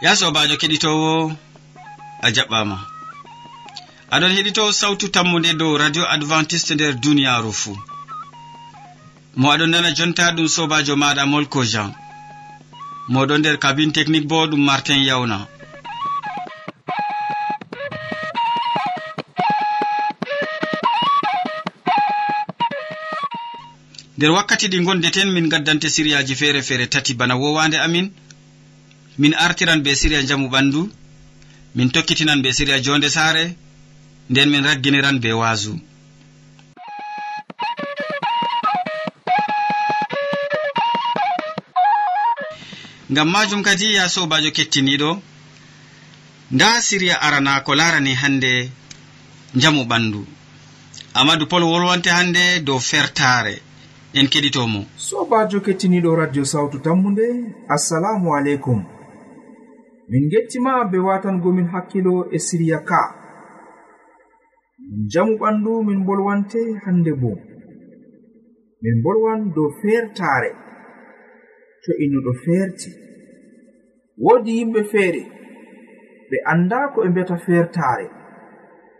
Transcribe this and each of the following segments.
ya sobajo keɗitowo a jaɓɓama. Aɗon heɗito sawtu tammude dow radio adventiste nder duniyaru fuu. Mo aɗon nana jonta ɗum sobajo maɗa molko jean. Moɗon nder kabine technique bo ɗum martin yawna. Nder wakkati ɗi gondeten min gaddante siriyaji feere feere tati bana wowande amin. min artiran be siriya jamu ɓandu min tokkitinan be siriya jonde saare nden min ragginiran be waasu. Ngam majum kadi ya sobajo kettiniɗo nda siriya arana ko larani hande jamu ɓandu amadou pol wolwonte hande dow fertare en keɗitomo. Sobajo kettiniɗo radio sawtu tammude assalamu aleykum. min gettima be watangomin hakkilo e siriya ka. Min jamu ɓandu min bolwante hande bo. Min bolwan dow fertare to innuɗo ferti. Woodi yimɓe feere ɓe anda ko ɓe mbiyata fertare.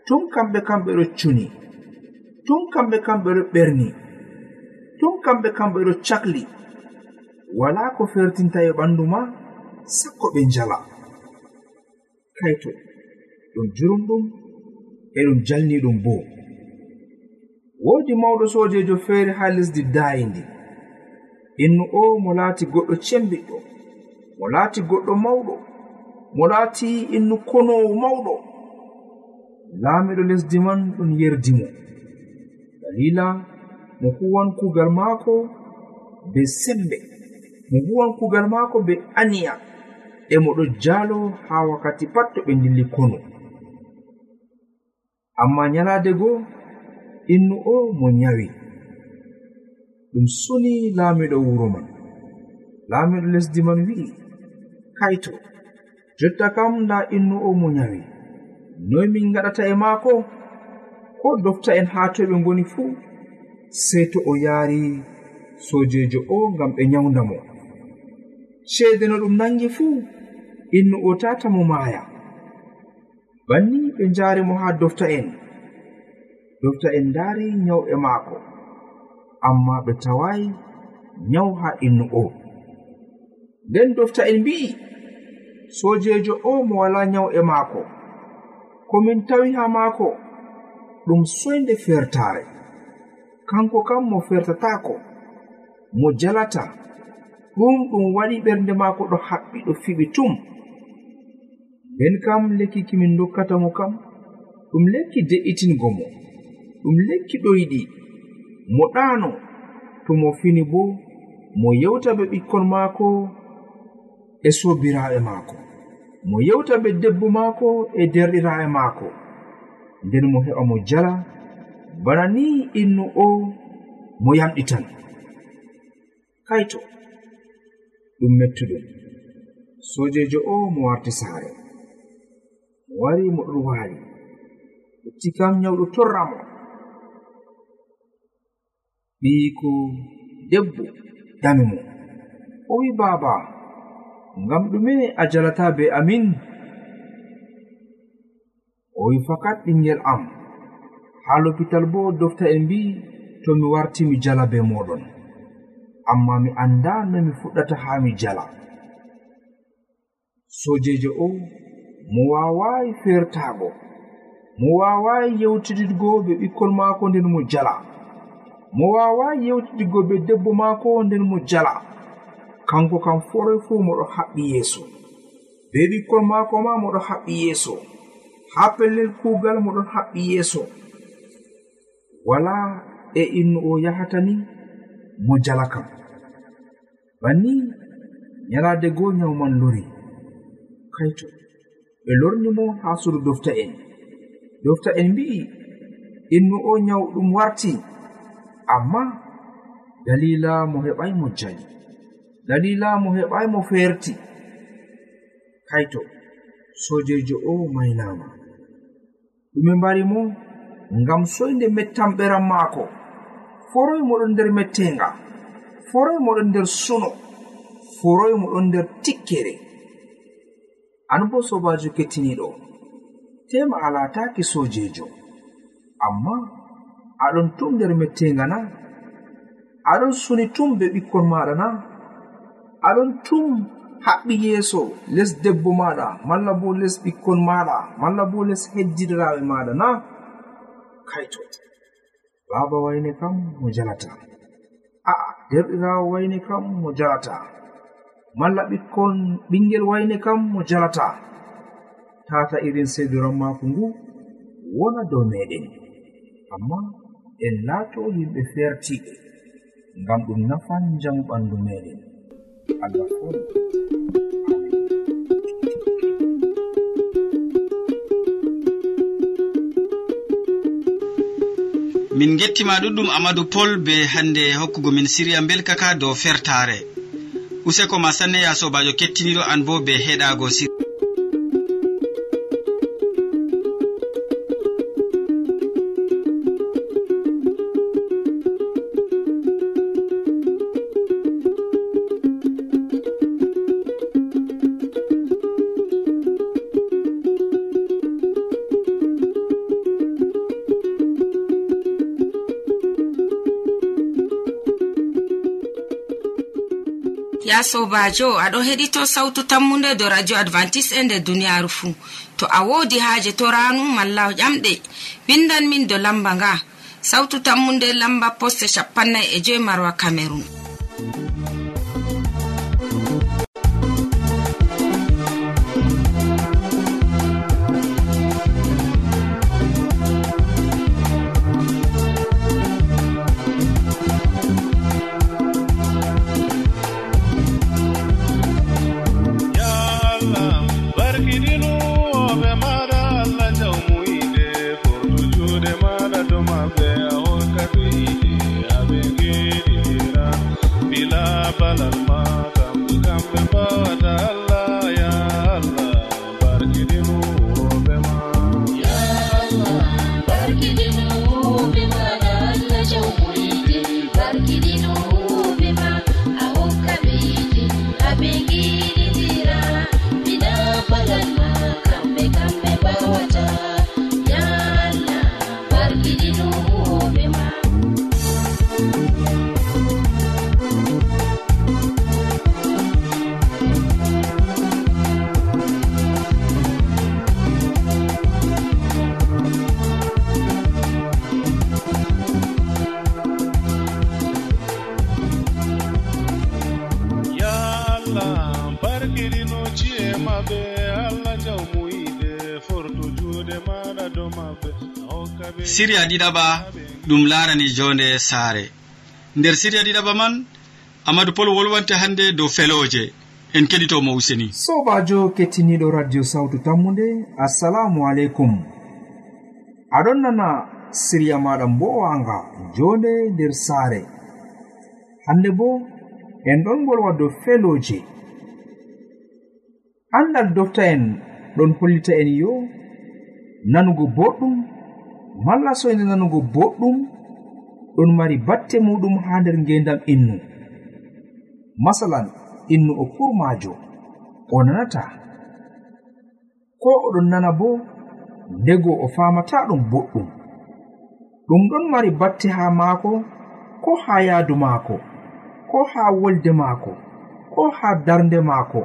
Tun kamɓe kamɓe ɗo cuni tun kamɓe kamɓe ɗo ɓerni tun kamɓe kamɓe ɗo cakli. Wala ko fertinta e ɓandu ma sakko ɓe njala. kaito ɗum jurumɗum e ɗum jalni ɗum bo. Woodi mawɗo sojejo feere haa lesdi dayindi innu o mo laati goɗɗo cembiɗɗo mo laati goɗɗo mawɗo mo laati innu konowo mawɗo. Laamiɗo lesdi man ɗum yerdi mo. Dalila mo huwan kuugal maako be sembe mo huwan kuugal maako be aniya. e mo ɗo jaalo haa wakkati pat to ɓe dilli kono amma nyalaade goo innu o mo nyawi. Ɗum suni laamiɗo wuro man. Laamiɗo lesdi man wi'i kaito jotta kam nda innu o mo nyawi. Noy min gaɗata e maako? Ko dofta en haa toy ɓe ngoni fuu? Sey to o yaari sojejo o ngam ɓe nyawnda mo. Ceede no ɗum nangi fuu? innu o tata mo maaya. Banni ɓe njaari mo haa dofta'en dofta'en ndaari nyawɓe maako. Amma ɓe tawaayi nyaw haa innu o. Nden dofta'en mbi'i soojeejo o mo walaa nyaw'e maako. Ko min tawi haa maako ɗum soynde fertaare kanko kam mo fertataako mo jalata. Ɗum ɗum waɗi ɓernde maako ɗo haɓɓi ɗo fiɓi tum. nden kam lekkiki min dokkata mo kam? Ɗum lekki de'itingo mo. Ɗum lekki ɗoyɗi. Mo ɗaano to mo fini bo mo yewta be ɓikkon maako e sobiraaɓe maako. Mo yewta be debbo maako e derɗiraaɓe maako. Nden mo heɓa mo jala bana ni innu o mo yamɗitan kaito ɗum mettuɗum. Sojejo o mo warti saare. wari mo ɗon waali yotti kam nyawɗo torra mo. Ɓiiko debbo dami mo. O wi baaba ngam ɗume a jalata be amin. O wi fakat ɓingel am haa lopital bo dofta en mbi to mi warti mi jala be moɗon amma mi annda no mi fuɗɗata haa mi jala. Sojejo o mo wawayi fertago mo wawayi yewtididgo be ɓikkol maako nden mo jala. Mo wawayi yewtididgo be debbo maako nden mo jala. Kanko kam foroy fuu moɗo haɓɓi yeeso. Be ɓikkol maako ma moɗo haɓɓi yeeso. Haa pellel kuugal moɗon haɓɓi yeeso. Wala e innu o yahata ni mo jala kam. Banni nyalaade goo nyawman lori. Kaito ɓe lorni mo haa sudu dofta en. Dofta en mbi'i innu o nyawu ɗum warti. Amma dalila mo heɓai mo jali dalila mo heɓai mo ferti. Kaito sojejo o maynama. Ɗume mbari mo ngam soyde mettanɓeran maako. Foroy moɗon nder mettenga foroy moɗon nder suno foroy moɗon nder tikkere. an bo sobajo kettiniɗo tema a lataki sojejo amma aɗon tum nder mettenga na aɗon suni tum be ɓikkon maɗa na aɗon tum haɓɓi yeeso les debbo maɗa malla bo les ɓikkon maɗa malla bo les heddiraaɓe maɗa na kaito baba wayne kam mo jalata. A'a derɗirawo wayne kam mo jalata. malla ɓikkon ɓingel wayne kam mo jalata. Tata irin sediran mako ngu wona dow meɗen amma en laato yimɓe fertiɓe ngam ɗum nafan jamu ɓandu meɗen allah foni min gettima ɗuɗɗum amadou pol be hande hokkugo min siriya belkaka dow fertare useko ma sanne ya sobajo kettiniɗo an bo be heɗago sir ya sobajo aɗo heɗito sautu tammude do radio advantice e nder duniyaaru fuu to a woodi haaje to ranu malla ƴamɗe. Windan min do lamba nga. Sautu tammunde lamba poste capannay e joyi marwa camerun Baba. siriya ɗiɗaɓa ɗum larani jonde saare. Nder siriya ɗiɗaɓa man amadou pol wolwante hannde dow feloje en keɗitomo useni. Sobajo kettiniɗo radio sawtu tammude assalamu aleykum. Aɗon nana siriya maɗa mbowanga jonde nder saare. Hande bo en ɗon bolwa dow feloje andal dofta en ɗon hollita en yo nanugo boɗɗum malla soyde nanugo boɗɗum ɗon mari batte muɗum ha nder ngendam innu. Masalan innu o kurmajo o nanata. Ko oɗon nana bo ndego o famata ɗum boɗɗum. Ɗum ɗon mari batte ha maako ko ha yaadu maako ko ha wolde maako ko ha darnde maako.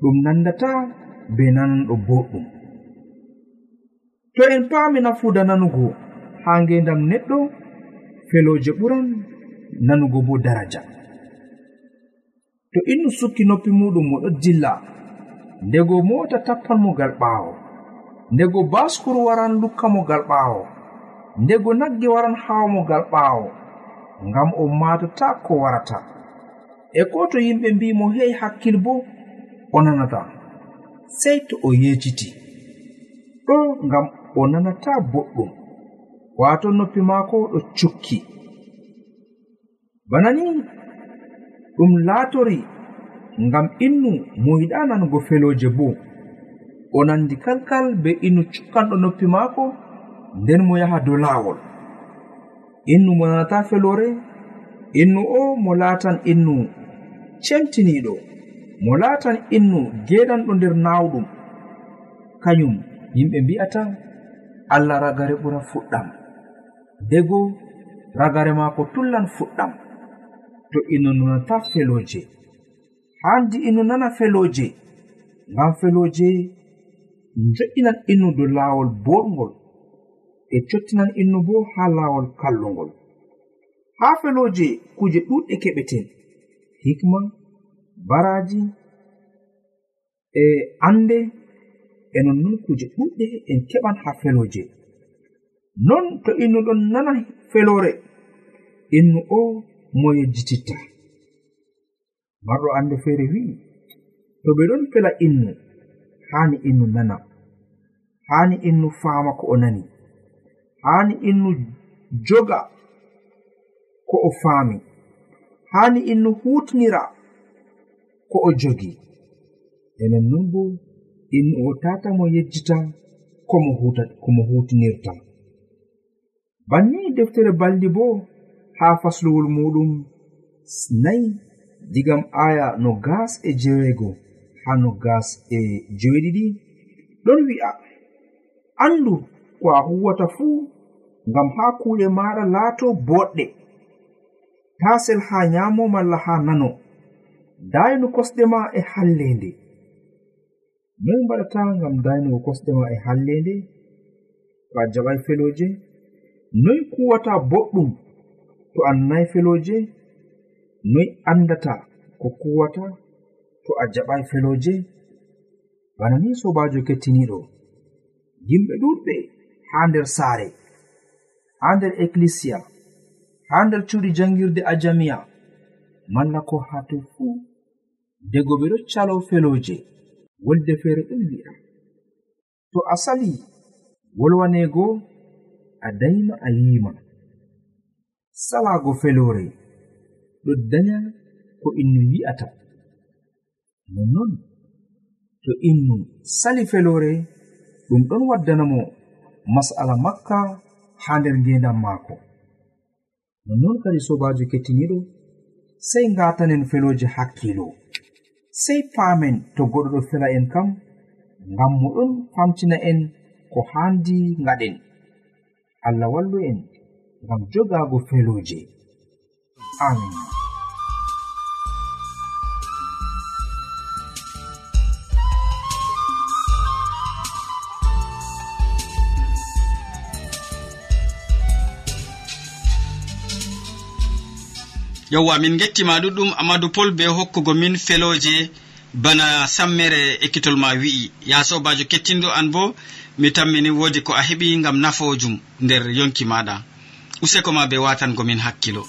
Ɗum nandata be nananɗo boɗɗum. to en paami nafuuda nanugo haa ngendam neɗɗo felooje ɓuran nanugo bo daraja. To innu sukki noppi muɗum mo ɗo dilla ndego moota tappan mo gal ɓaawo ndego baskuru waran lukka mo gal ɓaawo ndego nagge waran haawa mo gal ɓaawo ngam o maatata ko warata. E ko to yimɓe mbimo heyi hakkil bo o nanata sey to o yejiti ɗo ngam o nanata boɗɗum. Wato noppi maako ɗo cukki. Bana ni ɗum laatori ngam innu mo yiɗa nanugo feloje bo o nandi kalkal be innu cukkanɗo noppi maako nden mo yaha dow laawol. Innu mo nanata felore innu o mo laatan innu cemtiniiɗo mo laatan innu geɗanɗo nder naawɗum. Kañum yimɓe mbi'ata allah ragare ɓura fuɗɗam. Dego ragare maako tullan fuɗɗam. To ino nunata feloje handi ino nana feloje ngam feloje jo'inan innu dow laawol boɗgol e cottinan innu bo haa laawol kallungol. Haa feloje kuje ɗuɗɗe keɓeten. Hikma baraji e ande e nonnon kuje ɗuɗɗe en keɓan ha feloje non to innu ɗon nana felore innu o mo yejjititta marɗo ande feere wi'i to ɓe ɗon fela innu haani innu nana haani innu faama ko o nani haani innu joga ko o faami haani innu hutinira ko o jogi. E nonnon bo in o tata mo yejjita komo hutinirta banni deftere baldi bo haa fasluwol muɗum nayi digam aya no gas e jeweego haa no gas e jeweɗiɗi ɗon wi'a andu ko a huwata fuu ngam haa kuuɗe maɗa laato boɗɗe. Tasel haa nyamo malla haa nano. Dayno kosɗe ma e hallende noy mbaɗata ngam daynugo kosɗe ma e hallende to a jaɓai feloje noy kuwata boɗɗum to annai feloje noy andata ko kuwata to a jaɓai feloje bana ni sobajo kettiniɗo yimɓe ɗuɗɓe ha nder saare ha nder ecclisia ha nder cuuɗi jangirde ajamiya malla ko ha fuu dego ɓe ɗo calo feloje wolde feere ɗon wi'a. To a sali wolwanego a dayma a yima salago felore ɗo daya ko innu yi'ata nonnon to innu sali felore ɗum ɗon waddanamo mas'ala makka ha nder ngendan maako. Nonnon kadi sobajo kettiniɗo sey ngatanen feloje hakkilo sey paamen to goɗo ɗo fela en kam ngam mo ɗon famtina en ko handi ngaɗen. Allah wallu en ngam jogaago feluje amin. yowwa min gettima ɗuɗɗum amadou pol be hokkugo min feloje bana sammere ekkitol ma wi'i. Ya sobajo kettinɗo an bo mi tammini wodi ko a heɓi gam nafojum nder yonki maɗa. Useko ma be watangomin hakkilo.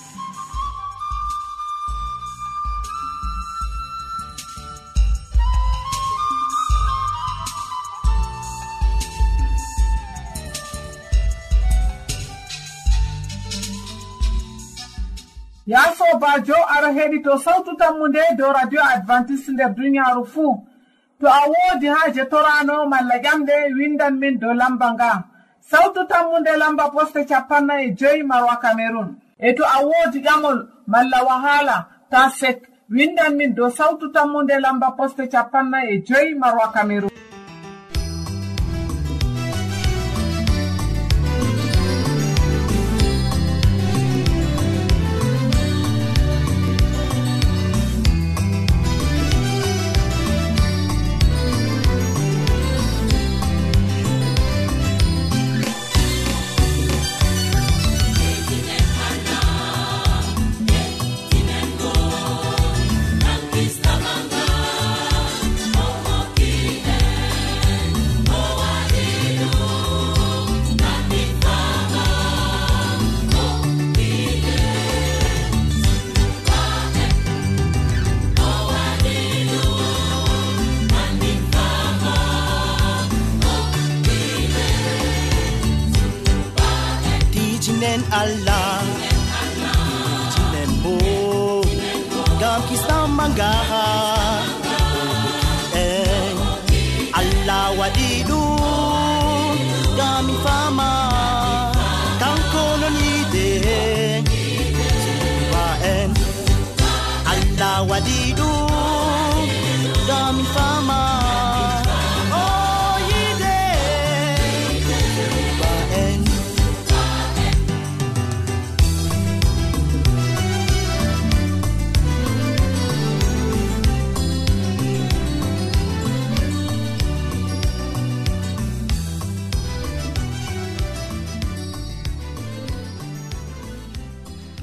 sobajo ara heɗito sawtu tammu nde dow radio advantice nder duniyaaru fuu to a woodi haaje torano malla ƴamɗe windan min dow lamba nga. Sawtu tammu nde lamba poste capanna e joyi marwa cameron e to a woodi ƴamol malla wahala ta sek. Windan min dow sawtu tammu nde lamba poste capanna e joyi marwa cameron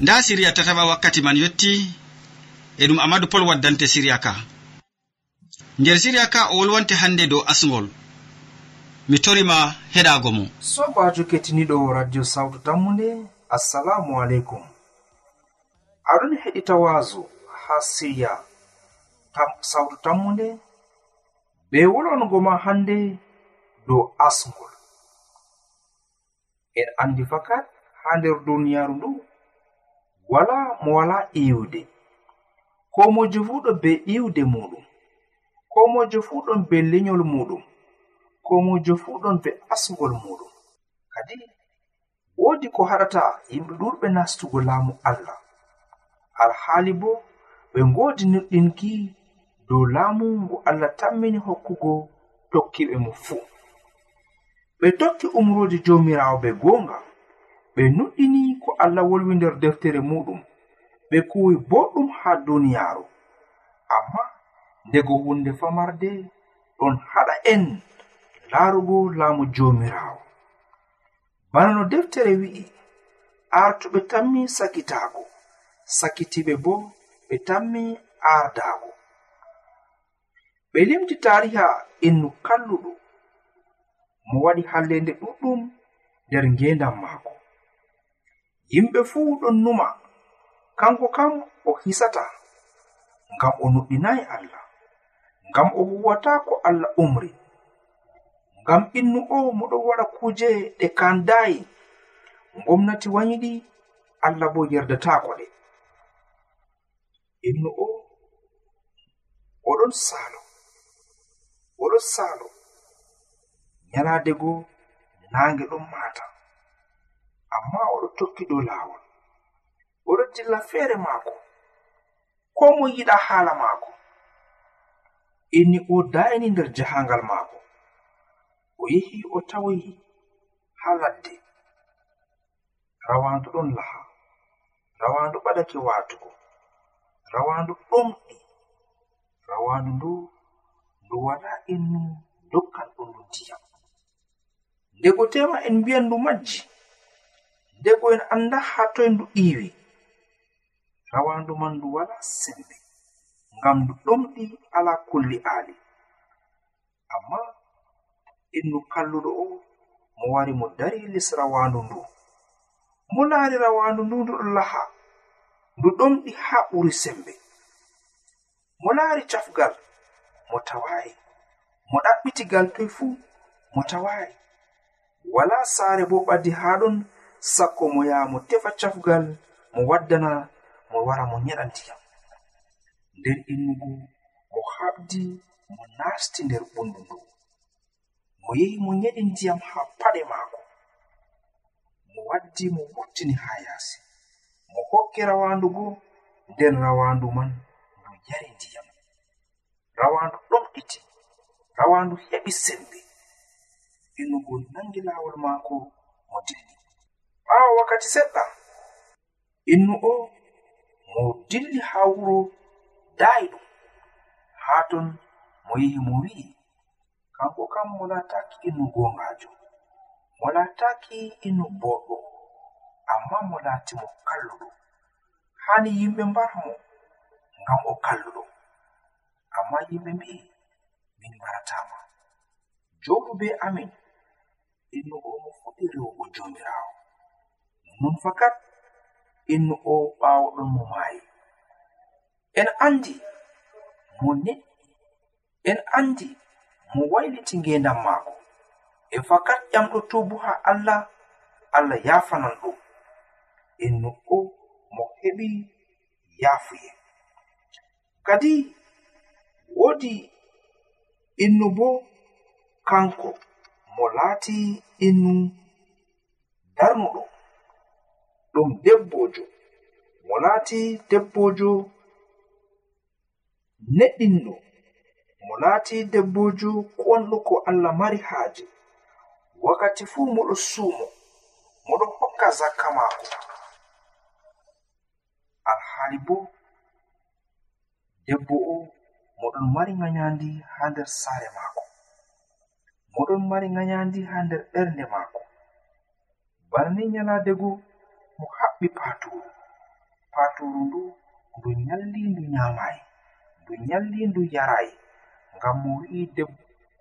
nda siriya tataɓa wakkati man yotti e ɗum amadou pol waddante siriya ka. Nder siriya ka o wolwante hannde dow asgol mi torima heɗago mo. Sobajo kettiniɗo radio sawtu tammude assalamu aleykum. Aɗon heɗita waaso ha siriya tam, sawtu tammude ɓe wolwango ma hannde dow asgol en andi fakat ha nder duniyaru ndu. wala mo wala iwde. Ko mojo fuu ɗon be iwde muɗum. Ko mojo fuu ɗon be lenyol muɗum. Ko mojo fuu ɗon be asgol muɗum. Kadi woodi ko haɗata yimɓe ɗuɗɓe nastugo laamu allah. Alhaali bo ɓe ngoodi ngoodinirɗinki dow laamu ngu allah tammini hokkugo tokkiɓe mo fuu ɓe tokki umrooji joomiraawo be goonga. ɓe nuɗɗini ko allah wolwi nder deftere muɗum. Ɓe kuwi boɗɗum haa duniyaaru. Amma ndego hunde famarde ɗon haɗa en laarugo laamu joomiraawo. Bana no deftere wi'i artuɓe tammi sakitaago. Sakitiɓe bo ɓe tammi aardaago. Ɓe limti taariha innu kalluɗo. Mo waɗi hallende ɗuɗɗum nder ngendam maako. yimɓe fuu ɗon numa. Kanko kam o hisata ngam o nuɗɗinayi allah ngam o huwata ko allah umri ngam innu o moɗon waɗa kuje ɗe kandayi. Gomnati wayiɗi allah bo yerdatako ɗe. Innu o oɗon saalo oɗon saalo. Nyalaade goo naange ɗon mata amma oɗo tokki dow laawol oɗo dilla feere maako. Ko mo yiɗa haala maako. Inni o dayini nder jahangal maako. O yehi o tawi haa ladde. Rawandu ɗon laha. Rawandu ɓadake watugo rawandu ɗomɗi rawandu ndu ndu wala innu dokkan ɗum ndu ndiyam. Ndego tema en mbiyan ndu majji debbo en anda ha toy ndu iiwi. Rawandu man ndu wala sembe ngam ndu ɗomɗi ala kulli aali. Amma innu kalluɗo o mo wari mo dari lis rawandu ndu. Mo laari rawandu ndu nduɗo laha ndu ɗomɗi ha ɓuri sembe. Mo laari cafgal mo tawayi mo ɗaɓɓitigal toy fuu mo tawayi wala saare bo ɓaddi haa ɗon sakko mo yaha mo tefa cafgal mo waddana mo wara mo nyeɗantiyam nden innugu mo haɓdi mo nasti nder ɓundu ndu. Mo yehi mo nyeɗi ndiyam haa paɗe maako. Mo waddi mo wurtini haa yaasi. Mo hokki rawandu go nden rawandu man ndu yari ndiyam. Rawandu ɗomɗiti rawandu heɓi sembe. Innugo nangi laawol maako mo dilli. ɓaawo wakkati seɗɗa. Innu o mo dilli haa wuro daayi ɗum. Haa ton mo yehi mo wi'i. Kanko kam mo laataki innu goongaajo mo laataki innu boɗɗo amma mo laati mo kalluɗo. Haani yimɓe mbara mo ngam o kalluɗo. Amma yimɓe mbi'i min mbaratama joomu be amin. Innu o mo fuɗɗi rewugo joomiraawo. non fakat innu o ɓaawɗon mo maayi en andi mo neɗɗi en andi mo wayliti ngendan maako. E fakat ƴamɗo ƴamɗotobu ha allah allah yafanan ɗum. Innu o mo heɓi yafuye kadi woodi innu bo kanko mo laati innu darnuɗo. ɗum debbojo. Mo laati debbojo neɗɗinno. Mo laati debbojo konɗo ko allah mari haaje. Wakkati fuu moɗo suumo moɗo hokka zakka maako. Alhaali bo debbo o moɗon mari gayandi haa nder saare maako. Moɗon mari gayandi haa nder ɓernde maako. Banni nyalaadego mo haɓɓi paturu paturu ndu ndu nyalli ndu nyamayi ndu nyalli ndu yarayi ngam mo wi'i deb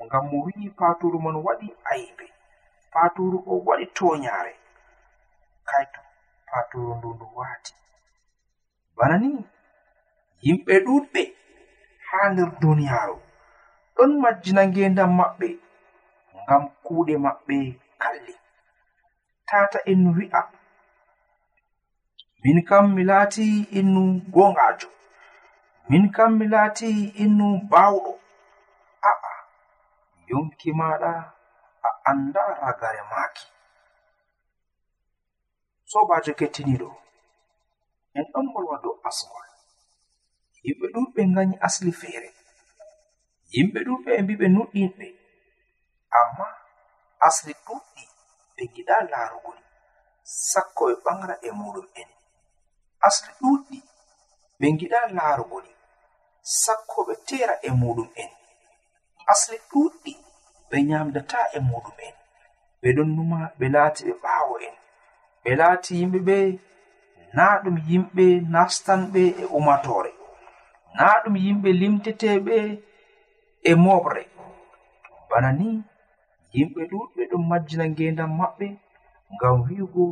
ngam mo wi'i paturu man waɗi aybe. Paturu o waɗi toyare kaito paturu ndu ndu waati. Bana ni yimɓe ɗuɗɓe haa nder duniyaaru ɗon majjina ngendam maɓɓe ngam kuuɗe maɓɓe kalli. Tata en wi'a min kam mi laati innu gongajo min kam mi laati innu bawɗo a'a yonki maɗa a anda ragare maaki. Sobajo kettiniɗo en ɗon wolwa dow asgol yimɓe ɗuɗɓe ganyi asli feere. Yimɓe ɗuɗɓe e mbiɓe nuɗɗinɓe. Amma asli ɗuɗɗi ɓe giɗa laarugol sakko ɓe ɓangra e muɗum en. asli ɗuɗɗi. Ɓe giɗa laarugo ɗi sakko ɓe tera e muɗum en. Asli ɗuɗɗi ɓe nyamdata e muɗum en. Ɓe ɗon numa ɓe laati ɓe ɓaawo en. Ɓe laati yimɓe ɓe na ɗum yimɓe nastanɓe e umatore na ɗum yimɓe limteteɓe e moɓre. Bana ni yimɓe ɗuɗɓe ɗon majjina ngendam maɓɓe ngam wi'ugo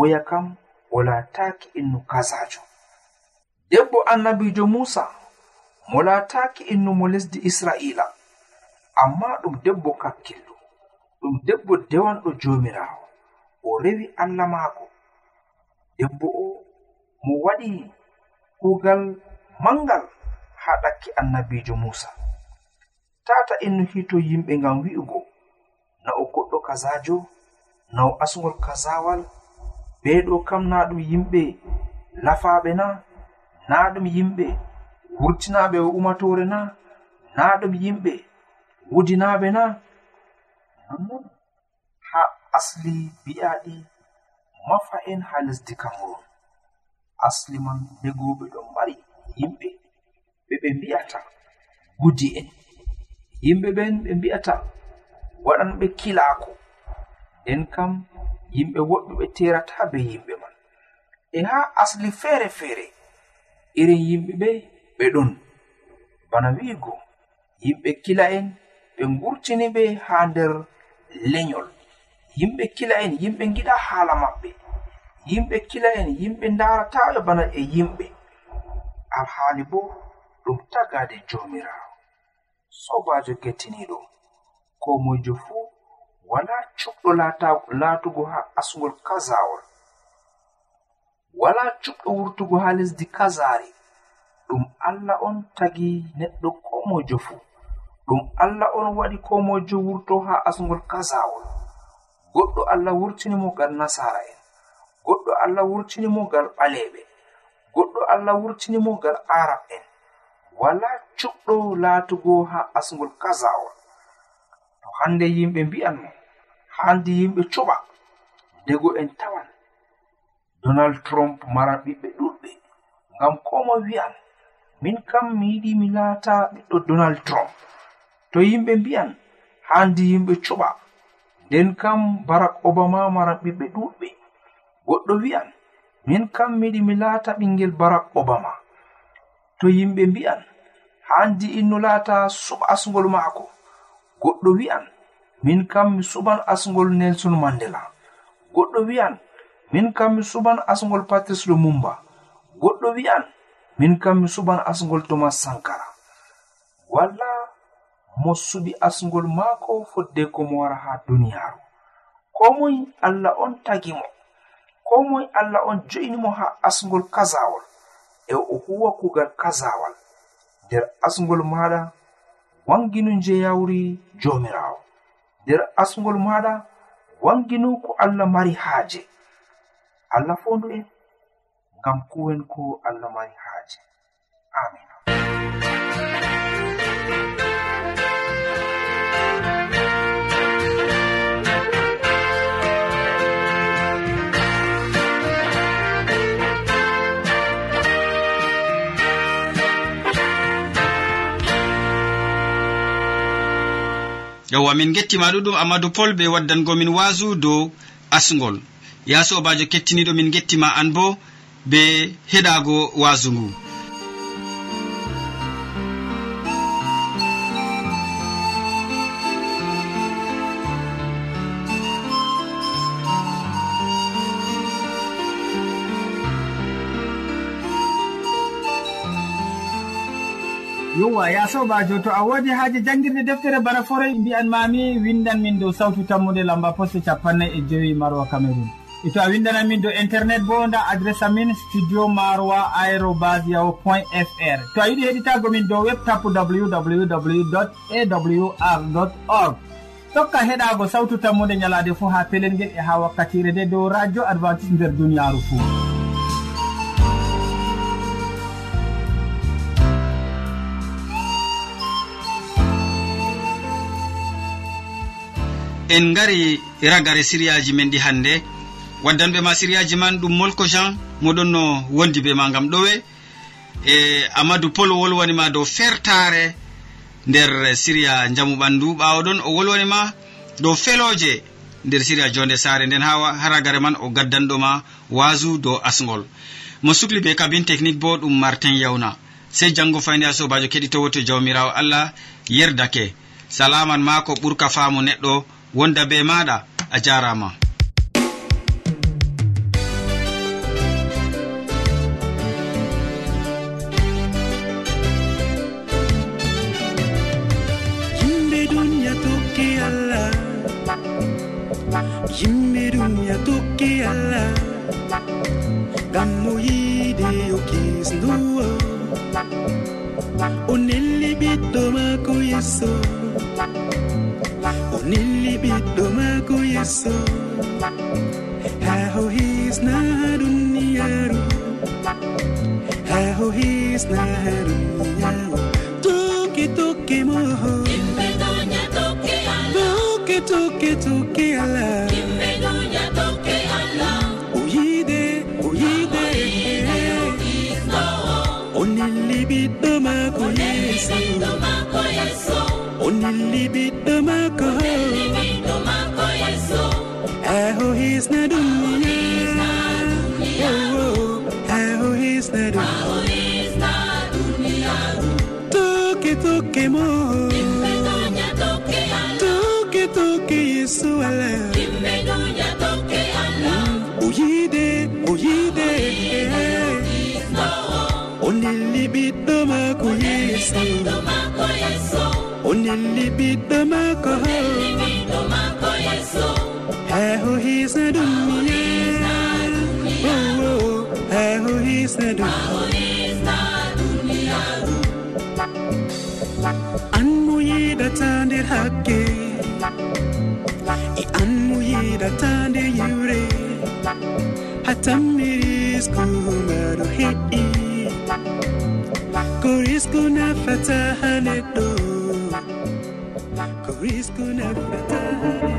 oya kam wolataki innu kazajo debbo annabijo musa mo laataki innu mo lesdi israila. Amma ɗum debbo kakkillo ɗum debbo dewanɗo jomirawo o rewi allah maako. Debbo o mo waɗi kugal mangal haa ɗakki annabijo musa. Tata innu hito yimɓe ngam wi'ugo na o goɗɗo kazajo na o asgol kazawal ɓe ɗo kam na ɗum yimɓe lafaɓe na na ɗum yimɓe wurtinaɓe o umatore na na ɗum yimɓe wudinaɓe na. Nonnon ha asli bi'aɗi mafa en ha lesdi cameron asli man negoɓe ɗon mari yimɓe ɓe ɓe mbi'ata gudi en yimɓe ɓen ɓe mbi'ata waɗanɓe kilako. En kam yimɓe woɗɗuɓe terata be yimɓe man. E ha asli feere feere irin yimɓe ɓe ɓe ɗon. Bana wi'igo yimɓe kila en ɓe ngurtini ɓe ha nder lenyol yimɓe kila en yimɓe giɗa haala maɓɓe. Yimɓe kila en yimɓe darataɓe bana e yimɓe. Alhaali bo ɗum tagade jomirawo sobajo kettiniɗo ko moijo fuu wala cuɓɗo laatugo ha asgol kazawol wala cuɓɗo wurtugo ha lesdi kazari ɗum allah on tagi neɗɗo ko mojo fuu ɗum allah on waɗi ko mojo wurto ha asgol kazawol goɗɗo allah wurtinimo ngal nasara en. Goɗɗo allah wurtinimo ngal ɓaleɓe goɗɗo allah wurtinimo ngal arab en. Wala cuɓɗo laatugo ha asgol kazawol to hande yimɓe mbi'an mo handi yimɓe cuɓa. Dego en tawan. Donald trump maran ɓiɓɓe ɗuɗɓe. Ngam komo wi'an min kam mi yiɗi mi laata ɓiɗɗo donald trump. To yimɓe mbi'an handi yimɓe cuɓa. Nden kam barak obama maran ɓiɓɓe ɗuɗɓe. Goɗɗo wi'an min kam mi yiɗi mi laata ɓingel barak obama. To yimɓe mbi'an handi inno laata suɓasgol maako. Goɗɗo wi'an min kam mi suɓan asgol nelson mandela. Goɗɗo wi'an min kam mi suɓan asgol patrice lumumba goɗɗo wi'an min kam mi suɓan asgol thomas sankara. Walla mo suɓi asgol maako fodde ko mo wara ha duniyaaru. Ko moy allah on tagi mo ko moy allah on jo'inimo ha asgol kazawol e o huwa kugal kazawal nder asgol maɗa wanginu je jomirawo nder asgol maɗa wanginu ko allah mari haaje. Allah fondu en ngam kuwen ko allah mari haaje. Amin. yewwa min gettima ɗuɗum amadou pol ɓe waddangomin wasu dow asgol. Ya sobajo kettiniɗo min gettima an bo be heɗago wasu ngu. yowa ya sobajo to a wodi haaji janguirde deftere bana forey mbiyan mami windan min dow sawtu tammude lamba poste capannay e joyi maroa cameron e to a windanan min dow internet bo nda adresse amin studio maroa aérobas yaho point fr. To a yiɗi heɗitago min dow web tapu www awr org. Tokka heɗago sawtu tammude ñalade fo ha pelel ngel e ha wakkatire nde dow radio adventice nder duniyaru fou en gari ragare siriyaji men ɗi hannde. Waddanɓe ma siriyaji man ɗum molko jean moɗon no wondi be ma gam ɗowe. E amadou pol wolwanima dow fertare nder siriya jamu ɓandu ɓawoɗon o wolwanima dow feloje nder siriya jonde sare nden ha haragare man o gaddanɗoma wasu dow asgol mo sukli be kabine technique bo ɗum martin yawna sey janggo fayni a sobajo keɗitowo to jawmirawo allah yerdake. Salaman ma ko ɓurka faamu neɗɗo wonda be maɗa a jarama. Yimɓe duniya tokki allah. Yimɓe duniya tokki allah. Ngam mo yiide yo kisnduwo. O nelli ɓiɗɗo maako yesso. nilli ɓiɗɗo maako yesso. Haa ho hisna haa duniyaaru ho hisna haa duniyaaru tokki tokki moho. Tokki tokki tokki allah. O yiide o yiide. O nilli ɓiɗɗo maako yesso. milli ɓiɗɗo maako. Aho hisna ɗum aho hisna ɗum toke toke mo. Toke toke yesu ala oyide oyide o lilli ɓiɗɗo maako yesu o nelli ɓiɗɗo maako heho hiisna ɗum miyaa heho hiisna ɗum. An mo yiɗata nder hakke. E an mo yiɗata nder yiwre. Hatammi risku maɗo heƴƴi ko risku nafata ha neɗɗo. risque nefata